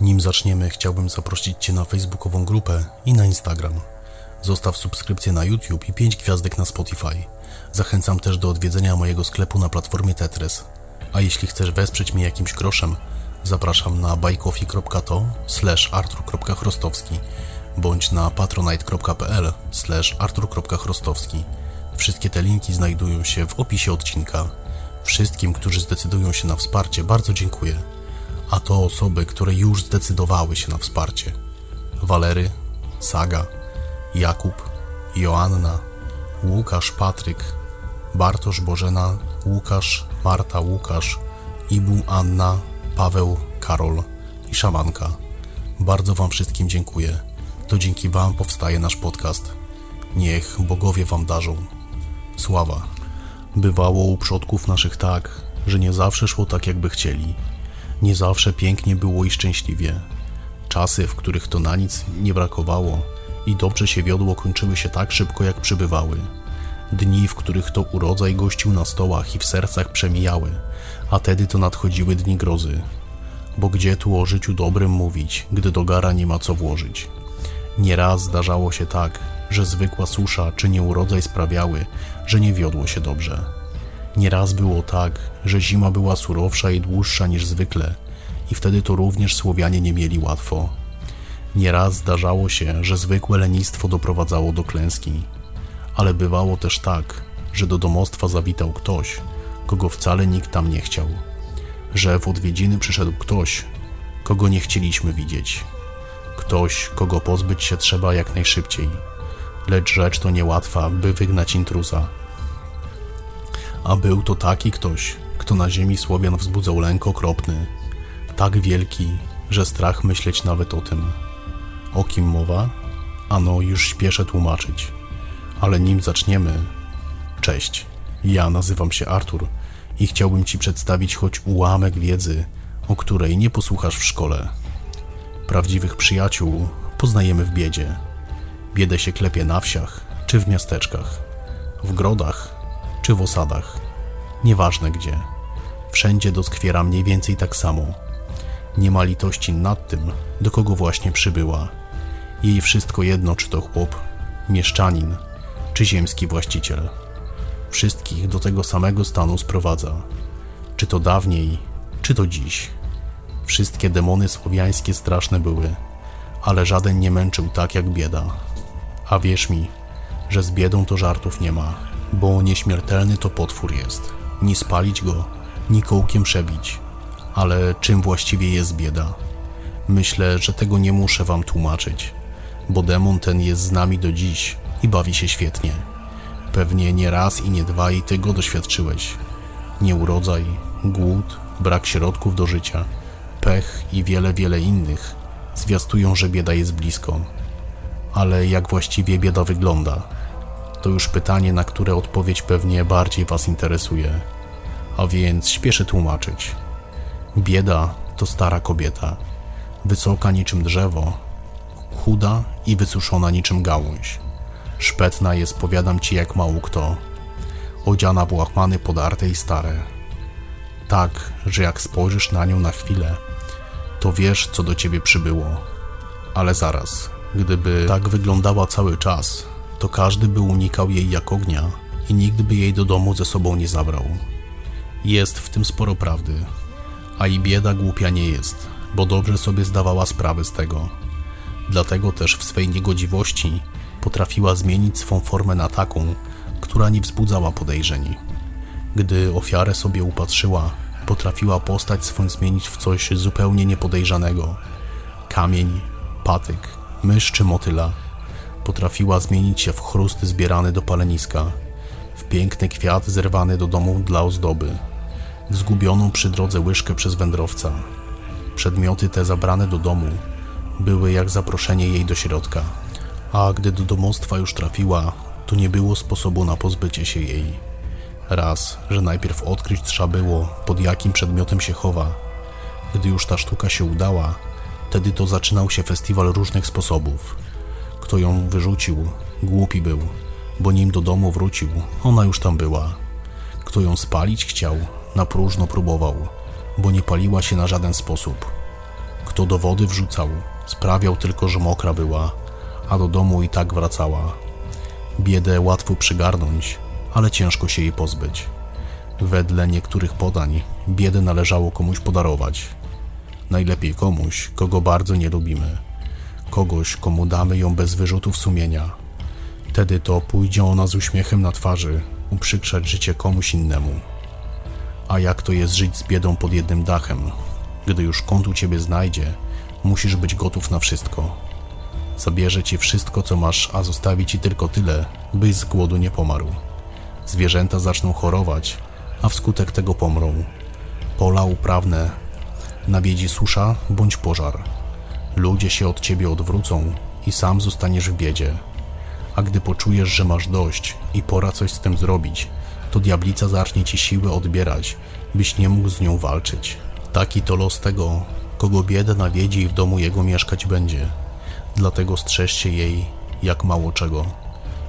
Nim zaczniemy, chciałbym zaprosić Cię na facebookową grupę i na Instagram. Zostaw subskrypcję na YouTube i 5 gwiazdek na Spotify. Zachęcam też do odwiedzenia mojego sklepu na platformie Tetris. A jeśli chcesz wesprzeć mnie jakimś groszem, zapraszam na buycoffee.to slash artur.chrostowski bądź na patronite.pl slash artur.chrostowski. Wszystkie te linki znajdują się w opisie odcinka. Wszystkim, którzy zdecydują się na wsparcie, bardzo dziękuję. A to osoby, które już zdecydowały się na wsparcie. Walery, Saga, Jakub, Joanna, Łukasz, Patryk, Bartosz, Bożena, Łukasz, Marta, Łukasz, Ibu, Anna, Paweł, Karol i Szamanka. Bardzo Wam wszystkim dziękuję. To dzięki Wam powstaje nasz podcast. Niech bogowie Wam darzą. Sława. Bywało u przodków naszych tak, że nie zawsze szło tak, jakby chcieli. Nie zawsze pięknie było i szczęśliwie. Czasy, w których to na nic nie brakowało i dobrze się wiodło, kończyły się tak szybko, jak przybywały. Dni, w których to urodzaj gościł na stołach i w sercach przemijały, a tedy to nadchodziły dni grozy. Bo gdzie tu o życiu dobrym mówić, gdy do gara nie ma co włożyć? Nieraz zdarzało się tak, że zwykła susza czy nieurodzaj sprawiały, że nie wiodło się dobrze. Nieraz było tak, że zima była surowsza i dłuższa niż zwykle i wtedy to również Słowianie nie mieli łatwo. Nieraz zdarzało się, że zwykłe lenistwo doprowadzało do klęski, ale bywało też tak, że do domostwa zawitał ktoś, kogo wcale nikt tam nie chciał, że w odwiedziny przyszedł ktoś, kogo nie chcieliśmy widzieć, ktoś, kogo pozbyć się trzeba jak najszybciej, lecz rzecz to niełatwa, by wygnać intruza. A był to taki ktoś, kto na ziemi Słowian wzbudzał lęk okropny, tak wielki, że strach myśleć nawet o tym. O kim mowa? Ano, już śpieszę tłumaczyć. Ale nim zaczniemy... Cześć, ja nazywam się Artur i chciałbym Ci przedstawić choć ułamek wiedzy, o której nie posłuchasz w szkole. Prawdziwych przyjaciół poznajemy w biedzie. Biedę się klepie na wsiach czy w miasteczkach, w grodach czy w osadach. Nieważne gdzie. Wszędzie doskwiera mniej więcej tak samo. Nie ma litości nad tym, do kogo właśnie przybyła. Jej wszystko jedno, czy to chłop, mieszczanin, czy ziemski właściciel. Wszystkich do tego samego stanu sprowadza. Czy to dawniej, czy to dziś. Wszystkie demony słowiańskie straszne były, ale żaden nie męczył tak jak bieda. A wierz mi, że z biedą to żartów nie ma, bo nieśmiertelny to potwór jest. Ni spalić go, ni kołkiem przebić. Ale czym właściwie jest bieda? Myślę, że tego nie muszę wam tłumaczyć, bo demon ten jest z nami do dziś i bawi się świetnie. Pewnie nie raz i nie dwa i ty go doświadczyłeś. Nieurodzaj, głód, brak środków do życia, pech i wiele, wiele innych zwiastują, że bieda jest blisko. Ale jak właściwie bieda wygląda? To już pytanie, na które odpowiedź pewnie bardziej Was interesuje. A więc śpieszę tłumaczyć. Bieda to stara kobieta, wysoka niczym drzewo, chuda i wysuszona niczym gałąź. Szpetna jest, powiadam ci, jak mało kto. Odziana w łachmany podarte i stare. Tak, że jak spojrzysz na nią na chwilę, to wiesz, co do ciebie przybyło. Ale zaraz, gdyby tak wyglądała cały czas, to każdy by unikał jej jak ognia i nikt by jej do domu ze sobą nie zabrał. Jest w tym sporo prawdy, a i bieda głupia nie jest, bo dobrze sobie zdawała sprawę z tego. Dlatego też w swej niegodziwości potrafiła zmienić swą formę na taką, która nie wzbudzała podejrzeń. Gdy ofiarę sobie upatrzyła, potrafiła postać swą zmienić w coś zupełnie niepodejrzanego. Kamień, patyk, mysz czy motyla. Potrafiła zmienić się w chrust zbierany do paleniska, w piękny kwiat zerwany do domu dla ozdoby, w zgubioną przy drodze łyżkę przez wędrowca. Przedmioty te zabrane do domu były jak zaproszenie jej do środka, a gdy do domostwa już trafiła, to nie było sposobu na pozbycie się jej. Raz, że najpierw odkryć trzeba było, pod jakim przedmiotem się chowa. Gdy już ta sztuka się udała, wtedy to zaczynał się festiwal różnych sposobów. Kto ją wyrzucił, głupi był, bo nim do domu wrócił, ona już tam była. Kto ją spalić chciał, na próżno próbował, bo nie paliła się na żaden sposób. Kto do wody wrzucał, sprawiał tylko, że mokra była, a do domu i tak wracała. Biedę łatwo przygarnąć, ale ciężko się jej pozbyć. Wedle niektórych podań, biedę należało komuś podarować. Najlepiej komuś, kogo bardzo nie lubimy. Kogoś, komu damy ją bez wyrzutów sumienia. Wtedy to pójdzie ona z uśmiechem na twarzy, uprzykrzać życie komuś innemu. A jak to jest żyć z biedą pod jednym dachem? Gdy już kąt u ciebie znajdzie, musisz być gotów na wszystko. Zabierze ci wszystko, co masz, a zostawi ci tylko tyle, byś z głodu nie pomarł. Zwierzęta zaczną chorować, a wskutek tego pomrą. Pola uprawne nawiedzi susza bądź pożar. Ludzie się od ciebie odwrócą i sam zostaniesz w biedzie. A gdy poczujesz, że masz dość i pora coś z tym zrobić, to diablica zacznie ci siłę odbierać, byś nie mógł z nią walczyć. Taki to los tego, kogo bieda nawiedzi i w domu jego mieszkać będzie. Dlatego strzeżcie jej jak mało czego,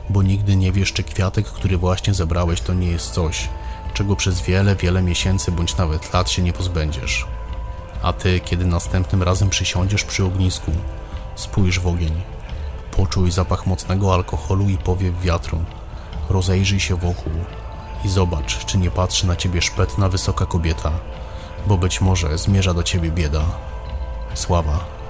bo nigdy nie wiesz, czy kwiatek, który właśnie zebrałeś, to nie jest coś, czego przez wiele, wiele miesięcy bądź nawet lat się nie pozbędziesz. A ty, kiedy następnym razem przysiądziesz przy ognisku, spójrz w ogień, poczuj zapach mocnego alkoholu i powiew wiatru, rozejrzyj się wokół i zobacz, czy nie patrzy na ciebie szpetna wysoka kobieta, bo być może zmierza do ciebie bieda. Sława.